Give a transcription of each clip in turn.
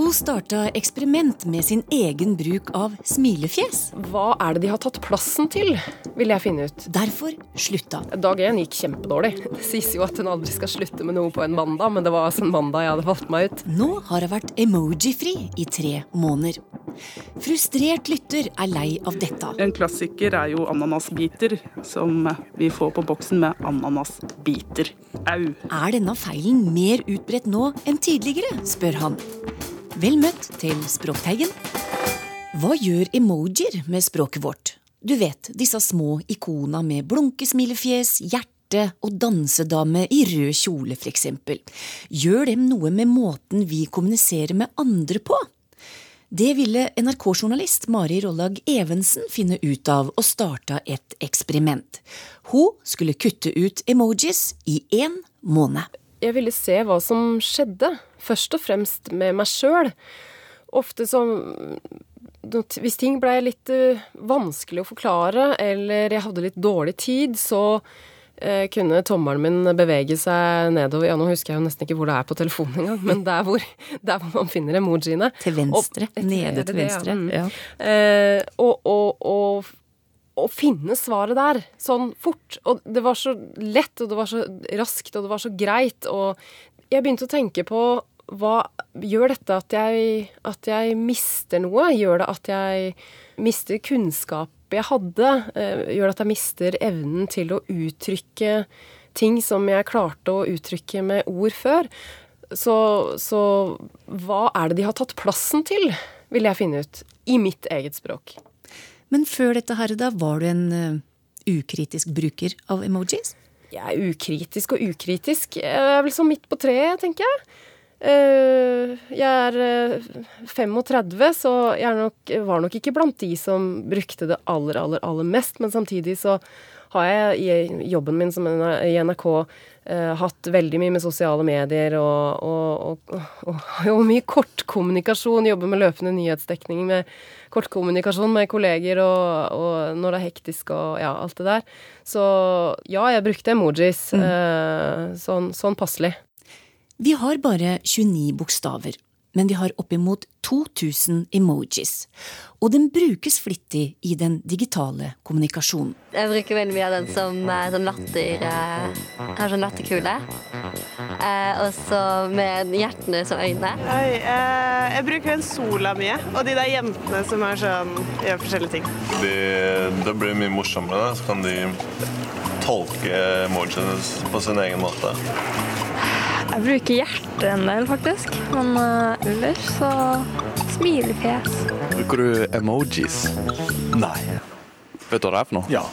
Hun starta eksperiment med sin egen bruk av smilefjes. Hva er det de har tatt plassen til, vil jeg finne ut. Derfor slutta. Dag én gikk kjempedårlig. Det sies jo at hun aldri skal slutte med noe på en mandag, men det var altså en mandag jeg hadde valgt meg ut. Nå har hun vært emoji-fri i tre måneder. Frustrert lytter er lei av dette. En klassiker er jo ananasbiter, som vi får på boksen med ananasbiter. Au. Er denne feilen mer utbredt nå enn tidligere, spør han. Vel møtt til Språkteigen. Hva gjør emojier med språket vårt? Du vet, disse små ikona med blunkesmilefjes, hjerte og dansedame i rød kjole, eksempel. Gjør dem noe med måten vi kommuniserer med andre på? Det ville NRK-journalist Mari Rollag Evensen finne ut av og starta et eksperiment. Hun skulle kutte ut emojis i én måned. Jeg ville se hva som skjedde, først og fremst med meg sjøl. Ofte som Hvis ting blei litt uh, vanskelig å forklare, eller jeg hadde litt dårlig tid, så uh, kunne tommelen min bevege seg nedover Ja, nå husker jeg jo nesten ikke hvor det er på telefonen engang, men der hvor, der hvor man finner emojiene. Til venstre. Og, Nede til venstre. Ja. ja. Uh, og, og, og å finne svaret der, sånn fort. Og det var så lett, og det var så raskt, og det var så greit. Og jeg begynte å tenke på hva gjør dette at jeg, at jeg mister noe? Gjør det at jeg mister kunnskap jeg hadde? Gjør det at jeg mister evnen til å uttrykke ting som jeg klarte å uttrykke med ord før? Så, så hva er det de har tatt plassen til, vil jeg finne ut. I mitt eget språk. Men før dette her, da, var du en uh, ukritisk bruker av emojis? Jeg er ukritisk og ukritisk. Jeg er vel sånn midt på treet, tenker jeg. Uh, jeg er uh, 35, så jeg nok, var nok ikke blant de som brukte det aller, aller, aller mest. Men samtidig så har jeg i jobben min som i NRK uh, hatt veldig mye med sosiale medier og, og, og, og mye kortkommunikasjon. Jobber med løpende nyhetsdekning med kortkommunikasjon med kolleger og, når det er hektisk og ja, alt det der. Så ja, jeg brukte emojis. Mm. sånn, sånn passelig. Vi har bare 29 bokstaver, men vi har oppimot 2000 emojis. Og den brukes flittig i den digitale kommunikasjonen. Jeg bruker veldig mye av den som som latter Har sånn latterkule. Eh, og så med hjertene som øyne. Oi, eh, jeg bruker den sola mye. Og de der jentene som er sånn, gjør forskjellige ting. Det, det blir mye morsommere. Så kan de tolke emojiene på sin egen måte. Jeg bruker hjertet en del, faktisk. Men uh, ellers så smilefjes. Bruker du emojis? Nei. Vet du hva det er for noe? Ja.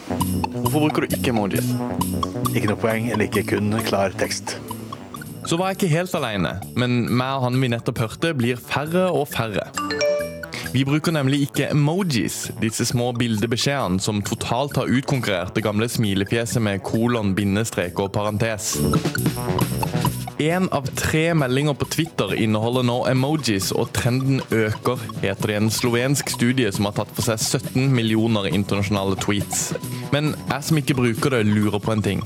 Hvorfor bruker du ikke emojis? Ikke noe poeng. Jeg liker kun klar tekst. Så var jeg ikke helt alene, men meg og han vi nettopp hørte, blir færre og færre. Vi bruker nemlig ikke emojis, disse små bildebeskjedene som totalt har utkonkurrert det gamle smilefjeset med kolon, bindestrek og parentes. Én av tre meldinger på Twitter inneholder nå emojis, og trenden øker, heter det en slovensk studie som har tatt for seg 17 millioner internasjonale tweets. Men jeg som ikke bruker det, lurer på en ting.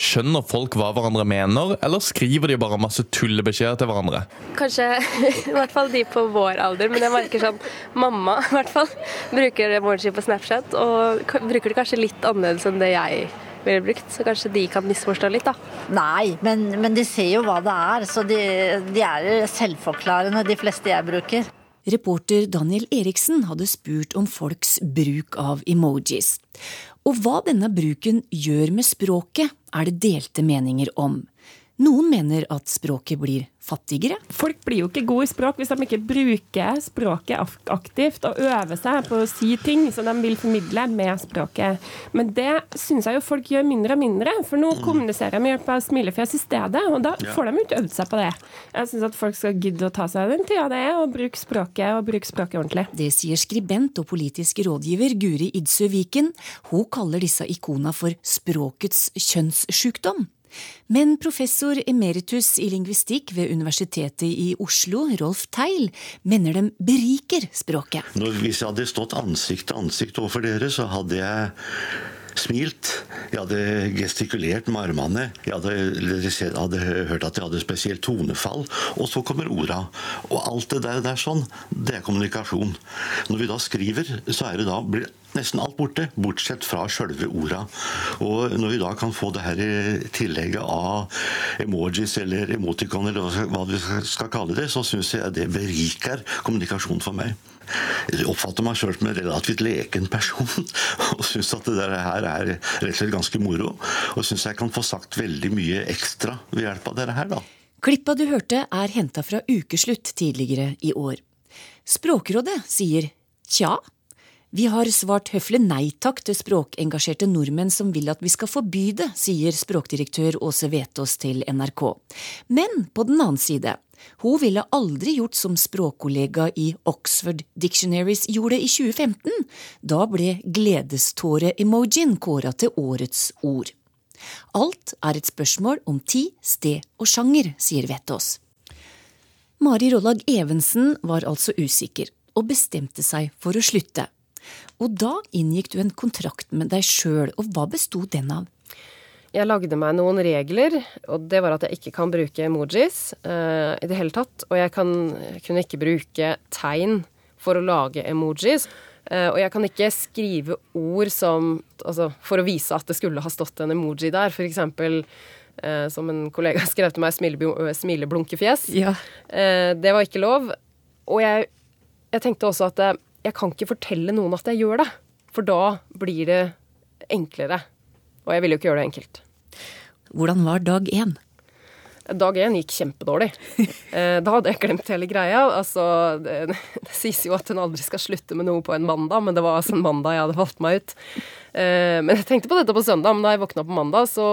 Skjønner folk hva hverandre mener, eller skriver de bare masse tullebeskjeder til hverandre? Kanskje i hvert fall de på vår alder, men jeg merker sånn mamma i hvert fall bruker emoji på Snapchat, og bruker det kanskje litt annerledes enn det jeg ville brukt, så kanskje de kan misforstå litt, da. Nei, men, men de ser jo hva det er, så de, de er selvforklarende, de fleste jeg bruker. Reporter Daniel Eriksen hadde spurt om folks bruk av emojis. Og hva denne bruken gjør med språket, er det delte meninger om. Noen mener at språket blir fattigere. Folk blir jo ikke gode i språk hvis de ikke bruker språket aktivt og øver seg på å si ting som de vil formidle med språket. Men det syns jeg jo folk gjør mindre og mindre, for nå kommuniserer de med hjelp av smilefjes i stedet, og da får de jo ikke øvd seg på det. Jeg syns at folk skal gidde å ta seg den tida det er, og bruke språket, og bruke språket ordentlig. Det sier skribent og politisk rådgiver Guri Idsø Viken. Hun kaller disse ikona for språkets kjønnssjukdom. Men professor emeritus i lingvistikk ved Universitetet i Oslo, Rolf Teil, mener de beriker språket. Når, hvis jeg hadde stått ansikt til ansikt overfor dere, så hadde jeg smilt. Jeg hadde gestikulert med armene. Jeg hadde, hadde hørt at jeg hadde spesielt tonefall. Og så kommer orda. Og alt det der, der sånn, det er kommunikasjon. Når vi da skriver, så er det da blir nesten alt borte, bortsett fra sjølve orda. Og når vi da kan få det her tillegget av emojis eller emoticon, eller hva vi skal kalle det, så syns jeg det beriker kommunikasjonen for meg. Jeg oppfatter meg sjøl som en relativt leken person, og syns at det der her er rett og slett ganske moro. Og syns jeg kan få sagt veldig mye ekstra ved hjelp av dette her, da. Klippa du hørte er henta fra Ukeslutt tidligere i år. Språkrådet sier tja. Vi har svart høflig nei takk til språkengasjerte nordmenn som vil at vi skal forby det, sier språkdirektør Åse Vetås til NRK. Men på den annen side, hun ville aldri gjort som språkkollega i Oxford Dictionaries gjorde i 2015. Da ble gledeståre-emojien kåra til årets ord. Alt er et spørsmål om tid, sted og sjanger, sier Vetås. Mari Rollag Evensen var altså usikker, og bestemte seg for å slutte. Og da inngikk du en kontrakt med deg sjøl, og hva besto den av? Jeg lagde meg noen regler, og det var at jeg ikke kan bruke emojis uh, i det hele tatt. Og jeg, kan, kunne ikke bruke tegn for å lage emojis. Uh, og jeg kan ikke skrive ord som Altså for å vise at det skulle ha stått en emoji der. For eksempel uh, som en kollega skrev til meg, smileblunkefjes. Ja. det var ikke lov. Og jeg, jeg tenkte også at jeg kan ikke fortelle noen at jeg gjør det. For da blir det enklere. Og jeg ville jo ikke gjøre det enkelt. Hvordan var dag én? Dag én gikk kjempedårlig. Eh, da hadde jeg glemt hele greia. Altså, det, det, sies jo at en aldri skal slutte med noe på en mandag, men det var altså en mandag jeg hadde valgt meg ut. Eh, men jeg tenkte på dette på søndag, men da jeg våkna på mandag, så,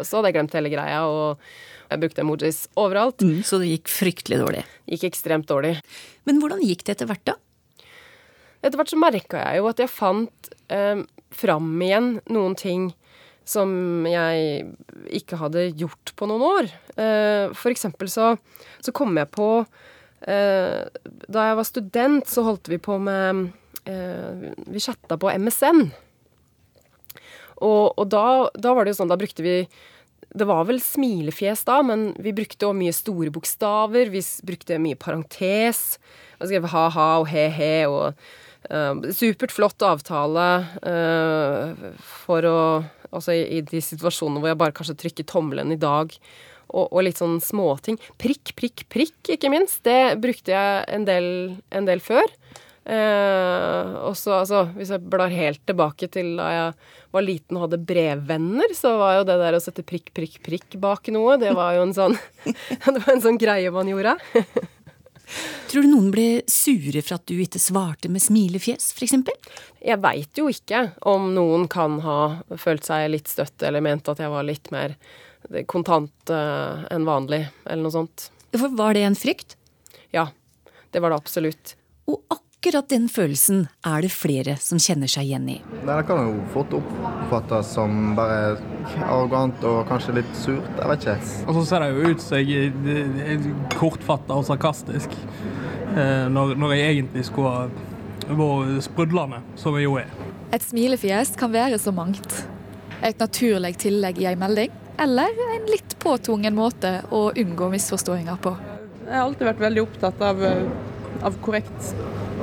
så hadde jeg glemt hele greia. og jeg brukte emojis overalt. Mm, så det gikk fryktelig dårlig? Gikk ekstremt dårlig. Men hvordan gikk det etter hvert, da? Etter hvert så merka jeg jo at jeg fant eh, fram igjen noen ting som jeg ikke hadde gjort på noen år. Eh, for eksempel så, så kom jeg på eh, Da jeg var student, så holdt vi på med eh, Vi chatta på MSN. Og, og da, da, var det jo sånn, da brukte vi Det var vel smilefjes da, men vi brukte òg mye store bokstaver. Vi brukte mye parentes. Vi skrev ha-ha og he-he og Supert flott avtale uh, for å Altså i, de situasjonene hvor jeg bare kanskje trykker tommelen i dag, og, og, litt sånn småting. Prikk, prikk, prikk, ikke minst. Det brukte jeg en del, en del før. Eh, også, altså, hvis jeg blar helt tilbake til da jeg var liten og hadde brevvenner, så var jo det der å sette prikk, prikk, prikk bak noe, det var jo en sånn Det var en sånn greie man gjorde. Tror du noen ble sure for at du ikke svarte med smilefjes, f.eks.? Jeg veit jo ikke om noen kan ha følt seg litt støtt eller ment at jeg var litt mer kontant uh, enn vanlig, eller noe sånt. For Var det en frykt? Ja, det var det absolutt. Og akkurat den følelsen er det flere som kjenner seg igjen i. Det kan jo fort oppfattes som bare arrogant og kanskje litt surt. Jeg vet ikke. Og så ser det jo ut som jeg er kortfatta og sarkastisk, eh, når, når jeg egentlig skulle vært sprudlende, som jeg jo er. Et smilefjes kan være så mangt. Et naturlig tillegg i ei melding, eller en litt påtvungen måte å unngå misforståinger på. Jeg har alltid vært veldig opptatt av, av korrekt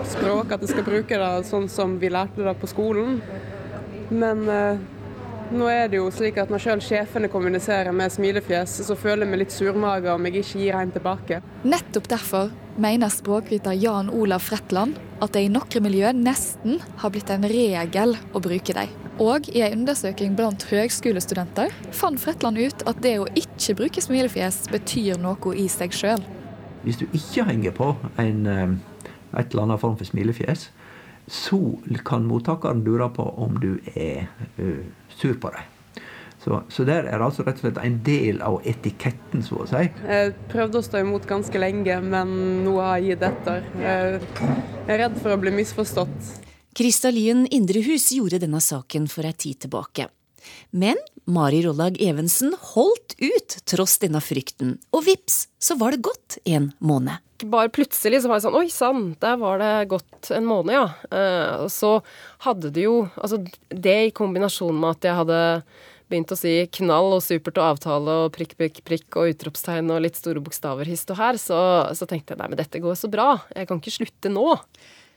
språk, at jeg skal bruke det sånn som vi lærte det på skolen. Men eh, nå er det jo slik at når sjøl sjefene kommuniserer med smilefjes, så føler jeg meg litt surmaga om jeg ikke gir en tilbake. Nettopp derfor mener språkviter Jan Olav Fretland at det i noen miljø nesten har blitt en regel å bruke dem. Og i en undersøking blant høgskolestudenter fant Fretland ut at det å ikke bruke smilefjes betyr noe i seg sjøl. Hvis du ikke henger på en eh, et eller annet form for smilefjes, så kan mottakeren lure på om du er uh, sur på dem. Så, så der er altså rett og slett en del av etiketten, så å si. Jeg prøvde å stå imot ganske lenge, men nå har jeg gitt etter. Jeg er redd for å bli misforstått. Krista Lien Indrehus gjorde denne saken for ei tid tilbake. Men Mari Rollag Evensen holdt ut tross denne frykten, og vips, så var det gått en måned. Bare plutselig så var det sånn Oi sann, der var det gått en måned, ja. Eh, og så hadde det jo Altså det i kombinasjon med at jeg hadde begynt å si knall og supert og avtale og prikk, prikk, prikk og utropstegn og litt store bokstaver hist og her, så, så tenkte jeg nei, men dette går så bra. Jeg kan ikke slutte nå.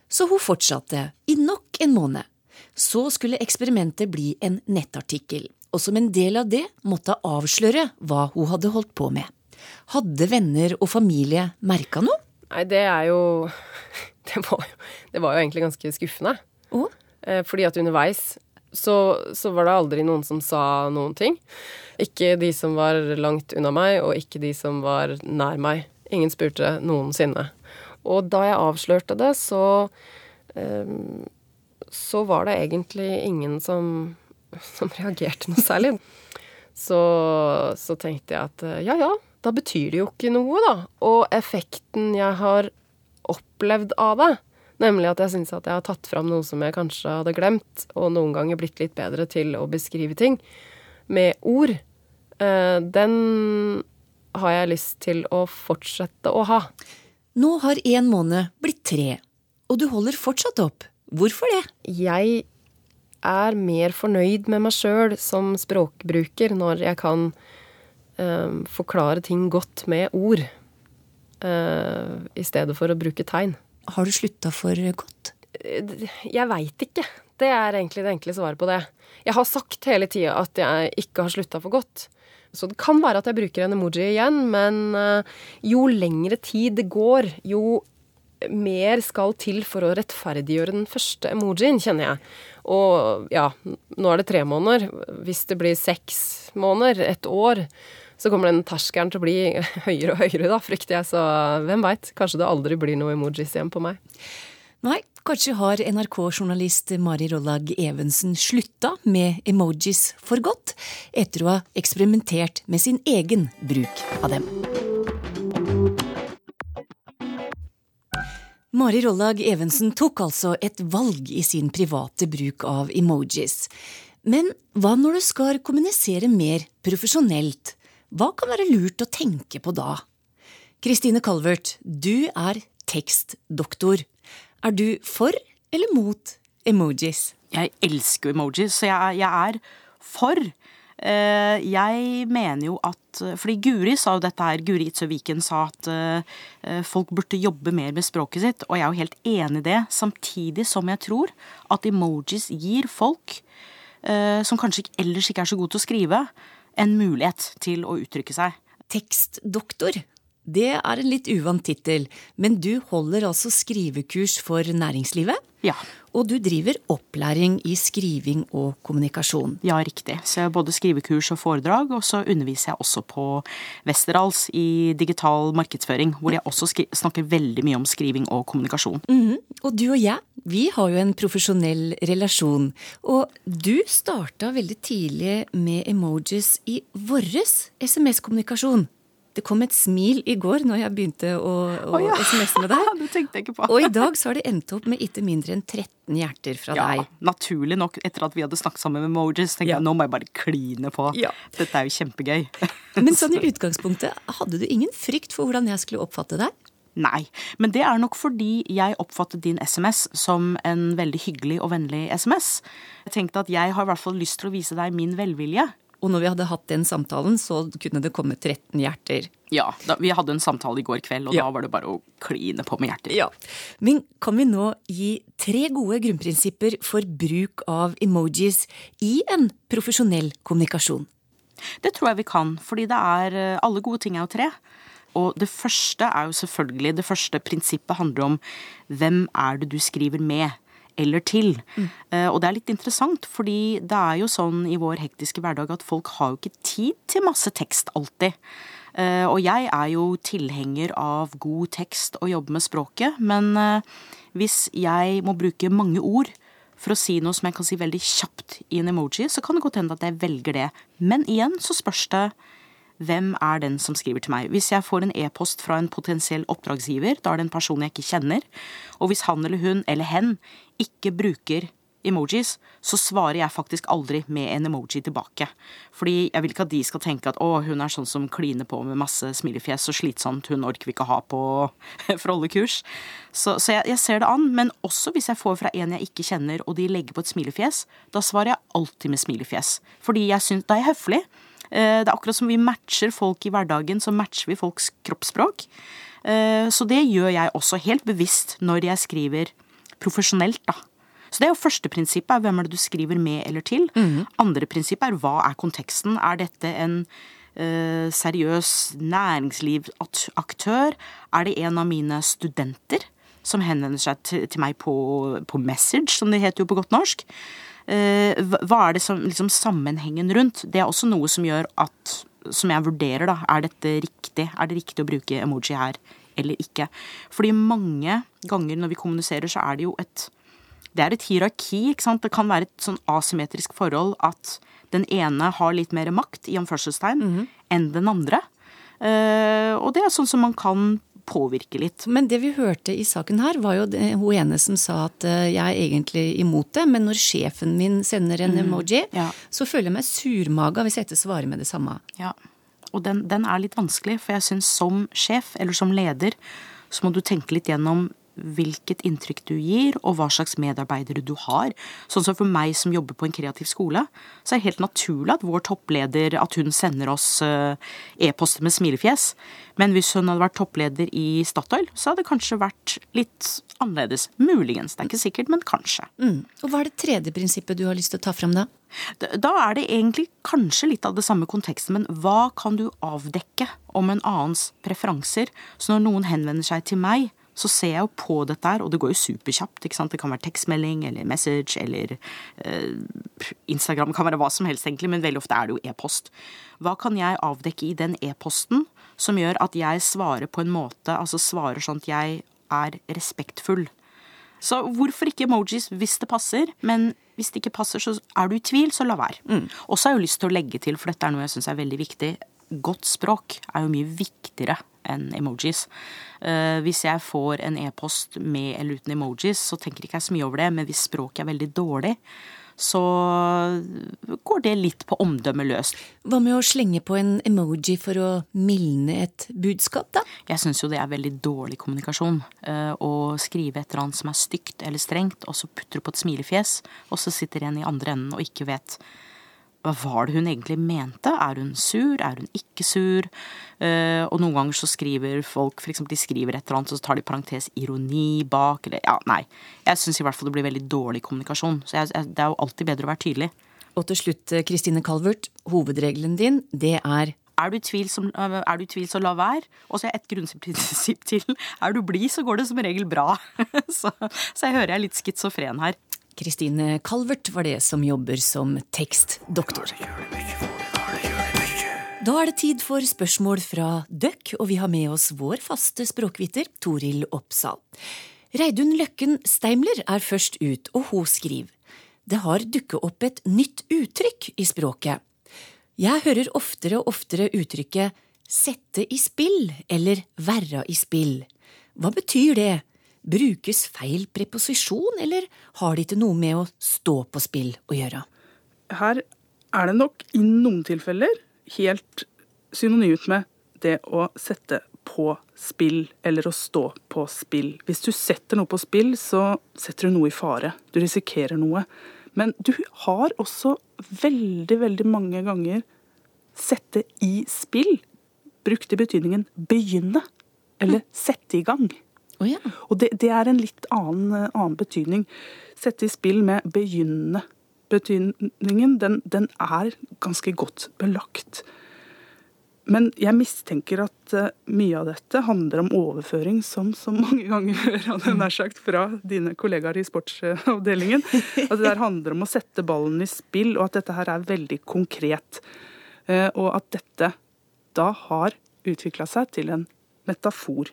Så hun fortsatte i nok en måned. Så skulle eksperimentet bli en nettartikkel, og som en del av det måtte hun avsløre hva hun hadde holdt på med. Hadde venner og familie merka noe? Nei, det er jo Det var jo, det var jo egentlig ganske skuffende. Oh? Fordi at underveis så, så, var det aldri noen som sa noen ting. Ikke de som var langt unna meg, og ikke de som var nær meg. Ingen spurte noensinne. Og da jeg avslørte det, så um, Så var det egentlig ingen som, som reagerte noe særlig. Så, så tenkte jeg at ja ja, da betyr det jo ikke noe, da. Og effekten jeg har opplevd av det, nemlig at jeg syns at jeg har tatt fram noe som jeg kanskje hadde glemt, og noen ganger blitt litt bedre til å beskrive ting med ord, eh, den har jeg lyst til å fortsette å ha. Nå har en måned blitt tre, og du holder fortsatt opp. Hvorfor det? Jeg er mer fornøyd med meg sjøl som språkbruker når jeg kan uh, forklare ting godt med ord, uh, i stedet for å bruke tegn. Har du slutta for godt? Jeg veit ikke. Det er egentlig det enkle svaret på det. Jeg har sagt hele tida at jeg ikke har slutta for godt. Så det kan være at jeg bruker en emoji igjen, men uh, jo lengre tid det går, jo mer skal til for å rettferdiggjøre den første emojien, kjenner jeg. Og ja, nå er det tre måneder. Hvis det blir seks måneder, et år, så kommer den terskelen til å bli høyere og høyere, da, frykter jeg. Så hvem veit? Kanskje det aldri blir noe emojis igjen på meg. Nei, kanskje har NRK-journalist Mari Rollag Evensen slutta med emojis for godt, etter å ha eksperimentert med sin egen bruk av dem. Mari Rollag Evensen tok altså et valg i sin private bruk av emojis. Men hva når du skal kommunisere mer profesjonelt? Hva kan være lurt å tenke på da? Kristine Calvert, du er tekstdoktor. Er du for eller mot emojis? Jeg elsker emojis, så jeg, jeg er for. Eh, jeg mener jo at Fordi Guri sa jo dette her, Guri Itzøviken sa at eh, folk burde jobbe mer med språket sitt, og jeg er jo helt enig i det. Samtidig som jeg tror at emojis gir folk eh, som kanskje ellers ikke er så gode til å skrive, en mulighet til å uttrykke seg. Tekstdoktor. Det er en litt uvant tittel, men du holder altså skrivekurs for næringslivet? Ja. Og du driver opplæring i skriving og kommunikasjon. Ja, riktig. Så jeg har både skrivekurs og foredrag, og så underviser jeg også på Westerdals i digital markedsføring, hvor jeg også snakker veldig mye om skriving og kommunikasjon. Mm -hmm. Og du og jeg, vi har jo en profesjonell relasjon. Og du starta veldig tidlig med emojis i vår SMS-kommunikasjon. Det kom et smil i går når jeg begynte å, å oh, ja. SMS-e med deg. det tenkte jeg ikke på. og i dag så har det endt opp med ikke mindre enn 13 hjerter fra ja, deg. Naturlig nok, etter at vi hadde snakket sammen med emojis, tenkte Ja. jeg nå må jeg bare kline på. Ja. Dette er jo kjempegøy. Men sånn i utgangspunktet, hadde du ingen frykt for hvordan jeg skulle oppfatte deg? Nei, men det er nok fordi jeg oppfattet din SMS som en veldig hyggelig og vennlig SMS. Jeg tenkte at jeg har i hvert fall lyst til å vise deg min velvilje. Og når vi hadde hatt den samtalen, så kunne det komme 13 hjerter. Ja, da, vi hadde en samtale i går kveld, og Ja. da var det bare å kline på med hjerter. Ja. Men kan vi nå gi tre gode grunnprinsipper for bruk av emojis i en profesjonell kommunikasjon? Det tror jeg vi kan, fordi det er eh, Alle gode ting er jo tre. Og det første er jo selvfølgelig Det første prinsippet handler om hvem er det du skriver med eller til. Eh, Og det er litt interessant, fordi det er jo sånn i vår hektiske hverdag at folk har jo ikke tid til masse tekst alltid. Uh, Og jeg er jo tilhenger av god tekst og jobbe med språket, men uh, hvis jeg må bruke mange ord for å si noe som jeg kan si veldig kjapt i en emoji, så kan det godt hende at jeg velger det. Men igjen så spørs det hvem er den som skriver til meg. Hvis jeg får en e-post fra en potensiell oppdragsgiver, da er det en person jeg ikke kjenner. Og hvis han eller hun eller hen ikke bruker emojis, så svarer jeg faktisk aldri med en emoji tilbake. Fordi jeg vil ikke at de skal tenke at å, hun er sånn som kliner på med masse smilefjes, så slitsomt, hun orker vi ikke ha på frollekurs. kurs. Så, så jeg, jeg, ser det an. Men også hvis jeg får fra en jeg ikke kjenner, og de legger på et smilefjes, da svarer jeg alltid med smilefjes. Fordi jeg syns Da er høflig. Det er akkurat som vi matcher folk i hverdagen, så matcher vi folks kroppsspråk. Så det gjør jeg også helt bevisst når jeg skriver profesjonelt, da. Så det er jo første prinsippet, er hvem er det du skriver med eller til. Mm. Andre prinsippet er hva er konteksten. Er dette en uh, seriøs næringslivsaktør? Er det en av mine studenter som henvender seg til, til meg på, på, message, som det heter jo på godt norsk? Uh, hva er det som liksom sammenhengen rundt? Det er også noe som gjør at som jeg vurderer, da. Er dette riktig? Er det riktig å bruke emoji her eller ikke? Fordi mange ganger når vi kommuniserer, så er det jo et det er et hierarki. ikke sant? Det kan være et sånn asymmetrisk forhold at den ene har litt mer makt i anførselstegn mm -hmm. enn den andre. Uh, og det er sånn som man kan påvirke litt. Men det vi hørte i saken her, var jo det, hun ene som sa at uh, jeg er egentlig imot det, men når sjefen min sender en mm, emoji, ja. så føler jeg meg surmaga hvis jeg ikke svarer med det samme. Ja, og den, den er litt vanskelig, for jeg syns som sjef eller som leder så må du tenke litt gjennom hvilket inntrykk du gir, og hva slags medarbeidere du har. Sånn som for meg som jobber på en kreativ skole, så er det helt naturlig at vår toppleder at hun sender oss eh, e-poster med smilefjes. Men hvis hun hadde vært toppleder i Statoil, så hadde det kanskje vært litt annerledes. Muligens. Det er ikke sikkert, men kanskje. Mm. Og hva er det tredje prinsippet du har lyst til å ta fram da? Da er det egentlig kanskje litt av det samme konteksten, men hva kan du avdekke om en annens preferanser? Så når noen henvender seg til meg, så ser jeg jo på dette her, og det går jo superkjapt. ikke sant? Det kan være tekstmelding eller message eller eh, Instagram, kan være hva som helst egentlig, men veldig ofte er det jo e-post. Hva kan jeg avdekke i den e-posten som gjør at jeg svarer på en måte, altså svarer sånn at jeg er respektfull? Så hvorfor ikke emojis hvis det passer, men hvis det ikke passer, så er du i tvil, så la være. Mm. Og så har jeg jo lyst til å legge til, for dette er noe jeg syns er veldig viktig, godt språk er jo mye viktigere enn emojis. Uh, hvis jeg får en e-post med eller uten emojis, så tenker ikke jeg så mye over det, men hvis språket er veldig dårlig, så går det litt på omdømmet løs. Hva med å slenge på en emoji for å mildne et budskap, da? Jeg syns jo det er veldig dårlig kommunikasjon. Uh, å skrive et eller annet som er stygt eller strengt, og så putter du på et smilefjes, og så sitter en i andre enden og ikke vet hva var det hun egentlig mente? Er hun sur? Er hun ikke sur? Uh, og noen ganger så skriver folk for eksempel de skriver et eller annet, og så tar de parentes ironi bak, eller ja, nei. Jeg syns i hvert fall det blir veldig dårlig kommunikasjon. Så jeg, jeg, det er jo alltid bedre å være tydelig. Og til slutt, Kristine Calvert, hovedregelen din, det er er du, tvil, som, eh, er du i tvil, så la være. Og så er et grunnprinsipp til. Er du blid, så går det som regel bra. så, så jeg hører jeg er litt schizofren her. Kristine Calvert var det som jobber som tekstdoktor. Da er det tid for spørsmål fra døkk, og vi har med oss vår faste språkviter Toril Oppsal. Reidun Løkken Steimler er først ut, og hun skriver det har dukket opp et nytt uttrykk i språket. Jeg hører oftere og oftere uttrykket sette i spill eller være i spill. Hva betyr det? Brukes feil preposisjon, eller har det ikke noe med å stå på spill å gjøre? Her er det nok i noen tilfeller helt synonymt med det å sette på spill, eller å stå på spill. Hvis du setter noe på spill, så setter du noe i fare. Du risikerer noe. Men du har også veldig, veldig mange ganger sette i spill brukt i betydningen begynne, eller sette i gang. Oh, ja. Og det, det, er en litt annen, annen, betydning. Sette i spill med begynnende betydningen, den, den, er ganske godt belagt. Men jeg mistenker at uh, mye av dette handler om overføring, som så mange ganger hadde nær sagt, fra dine kollegaer i sportsavdelingen. At det der handler om å sette ballen i spill, og at dette her er veldig konkret. Uh, og at dette da har utvikla seg til en metafor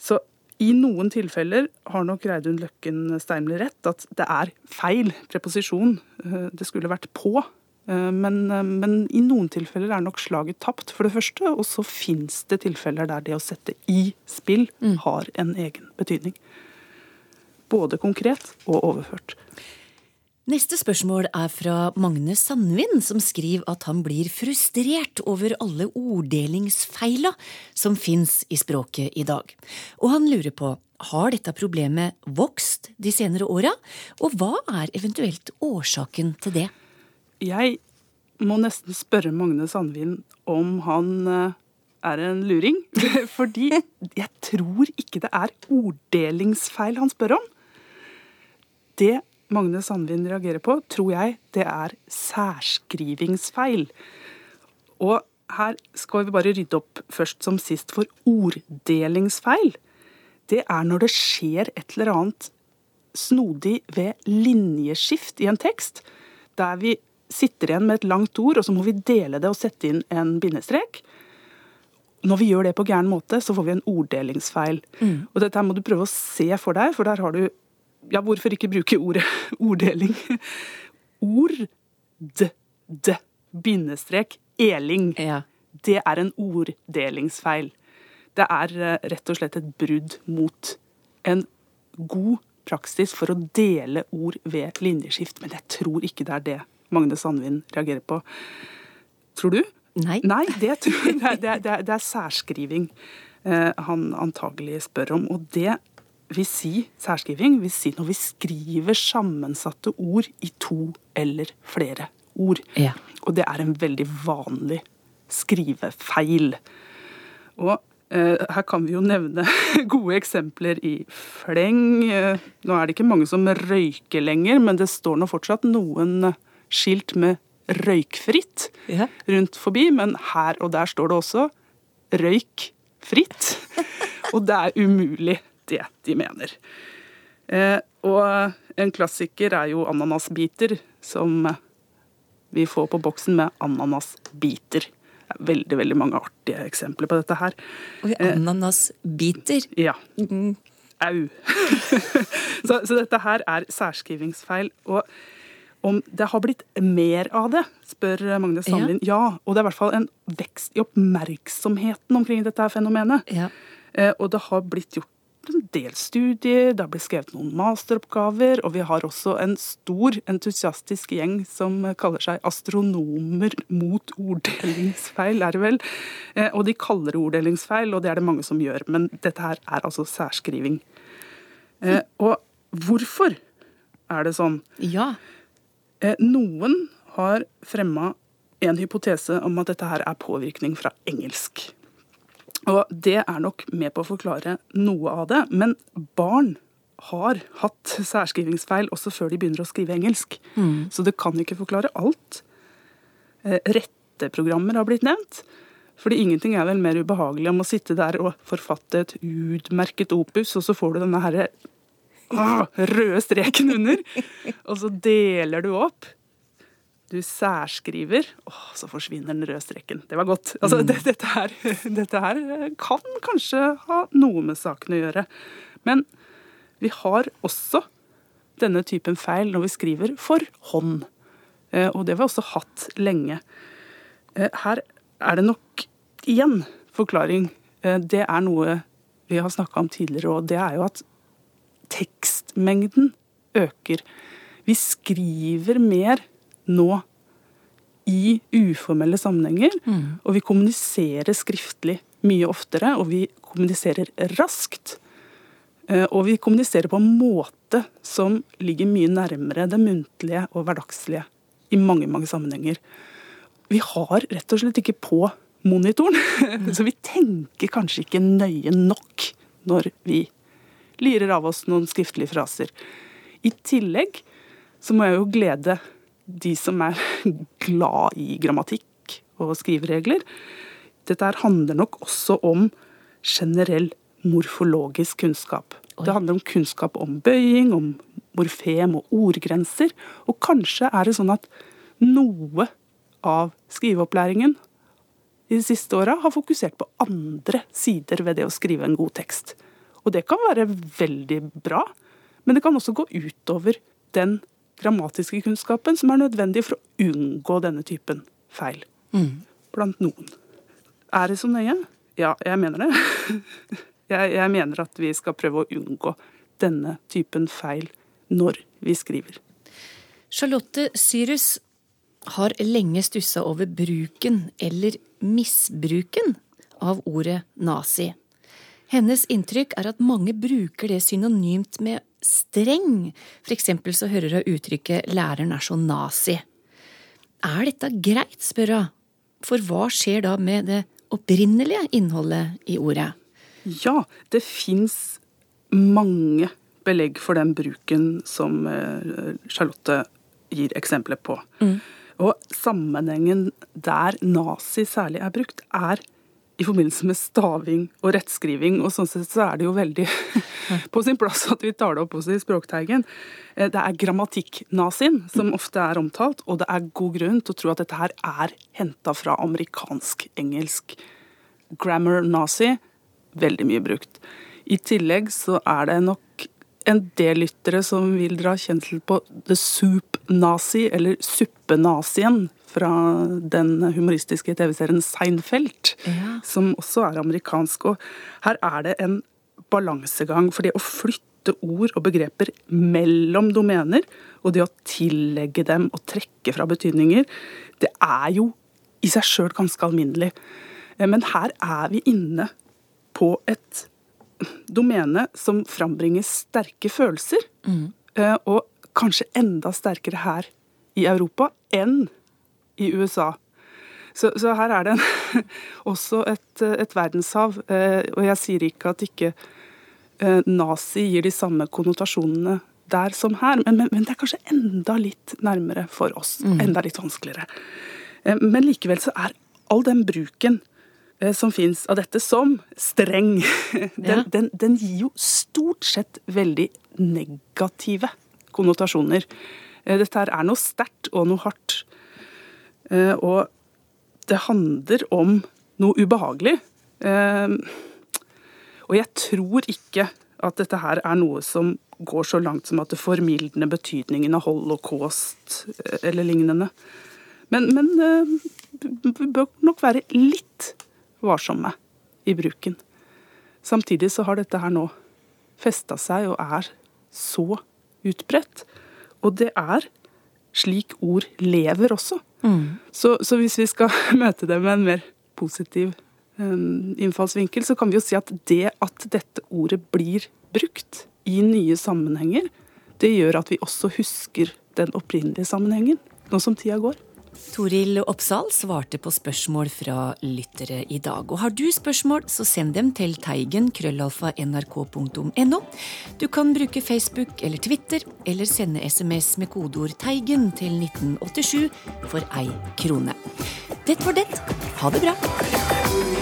så i noen tilfeller har nok Reidun Løkken Steimler rett, at det er feil preposisjon. Eh, det skulle vært på. Eh, men, eh, men, i noen tilfeller er nok slaget tapt, for det første. Og så fins det tilfeller der det å sette i spill mm. har en egen betydning. Både konkret og overført. Neste spørsmål er fra Magne Sandvin, som skriver at han blir frustrert over alle orddelingsfeila som fins i språket i dag. Og han lurer på har dette problemet vokst de senere åra, og hva er eventuelt årsaken til det? Jeg må nesten spørre Magne Sandvin om han eh, er en luring. Fordi jeg tror ikke det er orddelingsfeil han spør om. Det Magne Sandvin reagerer på, tror jeg det er særskrivingsfeil. Og her skal vi bare rydde opp først som sist, for orddelingsfeil, det er når det skjer et eller annet snodig ved linjeskift i en tekst, der vi sitter igjen med et langt ord, og så må vi dele det og sette inn en bindestrek. Når vi gjør det på gæren måte, så får vi en orddelingsfeil. Mm. Og dette her må du prøve å se for deg, for der har du Ja, hvorfor ikke bruke ordet orddeling? Ord, d, d, bindestrek, eling. Det er en orddelingsfeil. Det er eh, rett og slett et brudd mot en god praksis for å dele ord ved linjeskift. Men jeg tror ikke det er det Magne Sandvin reagerer på. Tror du? Nei. Nei, det, tror jeg, det, er, det, er, det, er, det er særskriving eh, han antagelig spør om. Og det vil si, særskriving vil si når vi skriver sammensatte ord i to eller flere ord. Ja. Og det er en veldig vanlig skrivefeil. Og eh, her kan vi jo nevne gode eksempler i fleng. Nå er det ikke mange som røyker lenger, men det står nå fortsatt noen skilt med røykfritt Ja. rundt forbi, men her og der står det også røykfritt. Og det er umulig, det de mener. Eh, og en klassiker er jo ananasbiter, som vi får på boksen med ananasbiter. Det er veldig, veldig mange artige eksempler på dette her. Oi, ananasbiter? Ja. Au. så, så dette her er særskrivingsfeil. Og om det har blitt mer av det, spør Magne Sandlin. Ja. og det er i hvert fall en vekst i oppmerksomheten omkring dette fenomenet. Eh, og det har blitt gjort en del studier, det har blitt skrevet noen masteroppgaver, og vi har også en stor, entusiastisk gjeng som kaller seg astronomer mot orddelingsfeil, er det vel. Eh, og de kaller det orddelingsfeil, og det er det mange som gjør. Men dette her er altså særskriving. Eh, og hvorfor er det sånn? Ja. Eh, Noen har fremma en hypotese om at dette her er påvirkning fra engelsk. Og det er nok med på å forklare noe av det, men barn har hatt særskrivingsfeil også før de begynner å skrive engelsk. Mm. Så det kan ikke forklare alt. Eh, Retteprogrammer har blitt nevnt. Fordi ingenting er vel mer ubehagelig om å sitte der og forfatte et utmerket opus, og så får du denne herre ah, røde streken under, og så deler du opp. Du særskriver, åh, så forsvinner den røde streken. Det var godt. Altså, Mm. det, dette, her, dette her kan kanskje ha noe med saken å gjøre. Men vi har også denne typen feil når vi skriver for hånd. Eh, Og det har vi også hatt lenge. Eh, Her er det nok igjen forklaring. Eh, Det er noe vi har snakka om tidligere, og det er jo at tekstmengden øker. Vi skriver mer nå i uformelle sammenhenger, og vi kommuniserer skriftlig mye oftere, og vi kommuniserer raskt. Eh, Og vi kommuniserer på en måte som ligger mye nærmere det muntlige og hverdagslige i mange, mange sammenhenger. Vi har rett og slett ikke på monitoren, så vi tenker kanskje ikke nøye nok når vi lirer av oss noen skriftlige fraser. I tillegg så må jeg jo glede de som er glad i grammatikk og skriveregler. Dette handler nok også om generell morfologisk kunnskap. Det handler om kunnskap om bøying, om morfem og ordgrenser. Og kanskje er det sånn at noe av skriveopplæringen i de siste åra har fokusert på andre sider ved det å skrive en god tekst. Og det kan være veldig bra, men det kan også gå utover den grammatiske kunnskapen som er nødvendig for å unngå denne typen feil. Blant noen. Er det så nøye? Ja, jeg mener det. Jeg, jeg mener at vi skal prøve å unngå denne typen feil når vi skriver. Charlotte Cyrus har lenge stussa over bruken, eller misbruken, av ordet nazi. Hennes inntrykk er at mange bruker det synonymt med streng. For eksempel så hører hun uttrykket 'læreren er så nazi'. Er dette greit, spør hun. For hva skjer da med det opprinnelige innholdet i ordet? Ja, det fins mange belegg for den bruken som eh, Charlotte gir eksempler på. Mm. Og sammenhengen der nazi særlig er brukt, er i forbindelse med staving og rettskriving. Og sånn sett så er det jo veldig på sin plass at vi tar det opp også i Språkteigen. Eh, Det er grammatikknazien som ofte er omtalt, og det er god grunn til å tro at dette her er henta fra amerikansk-engelsk. Grammar nazi, veldig mye brukt. I tillegg så er det nok en del lyttere som vil dra kjensel på the soup nazi, eller suppenazien, fra den humoristiske TV-serien Seinfeld, som også er amerikansk. Og her er det en balansegang, for det å flytte ord og begreper mellom domener, og det å tillegge dem og trekke fra betydninger, det er jo i seg sjøl ganske alminnelig. Eh, Men her er vi inne på et domene som frambringer sterke følelser. Mm. Og kanskje enda sterkere her i Europa enn i USA. Så, så her er det en, også et, et verdenshav. eh, Og jeg sier ikke at ikke eh, nazi gir de samme konnotasjonene der som her, men, men, men det er kanskje enda litt nærmere for oss. Mm. Enda litt vanskeligere. Eh, Men likevel så er all den bruken som fins av dette som streng, den, den, den gir jo stort sett veldig negative konnotasjoner. Dette her er noe sterkt og noe hardt. Eh, Og det handler om noe ubehagelig. Eh, Og jeg tror ikke at dette her er noe som går så langt som at det formildner betydningen av holocaust eh, eller lignende. Men, men vi bør nok være litt varsomme i bruken. Samtidig så har dette her nå festa seg og er så utbredt. Og det er slik ord lever også. Så, så hvis vi skal møte det med en mer positiv innfallsvinkel, så kan vi jo si at det at dette ordet blir brukt i nye sammenhenger, det gjør at vi også husker den opprinnelige sammenhengen, nå som tida går. Toril Oppsal svarte på spørsmål fra lyttere i dag. Og har du spørsmål, så send dem til teigen krøllalfa nrk.no. Du kan bruke Facebook eller Twitter, eller sende SMS med kodeord 'Teigen' til 1987 for ei krone. Det var det. Ha det bra.